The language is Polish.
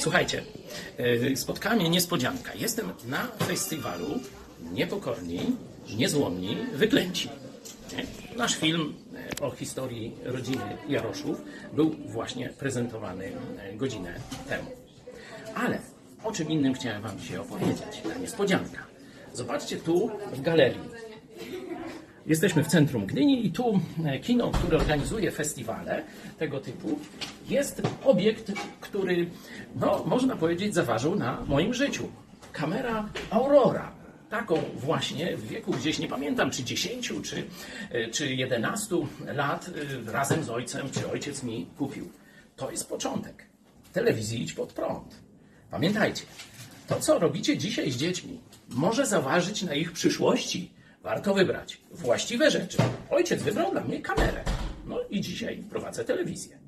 Słuchajcie, e, spotkała mnie niespodzianka. Jestem na festiwalu Niepokorni, Niezłomni, Wyklęci. Nasz film e, o historii rodziny Jaroszów był właśnie prezentowany e, godzinę temu. Ale o czym innym chciałem Wam dzisiaj opowiedzieć. Ta niespodzianka. Zobaczcie tu w galerii. Jesteśmy w centrum Gdyni i tu e, kino, które organizuje festiwale tego typu, jest obiekt, który, no, można powiedzieć, zaważył na moim życiu. Kamera Aurora. Taką właśnie w wieku gdzieś, nie pamiętam, czy 10, czy, e, czy 11 lat e, razem z ojcem, czy ojciec mi kupił. To jest początek. Telewizji idź pod prąd. Pamiętajcie, to co robicie dzisiaj z dziećmi, może zaważyć na ich przyszłości. Warto wybrać właściwe rzeczy. Ojciec wybrał dla mnie kamerę. No i dzisiaj prowadzę telewizję.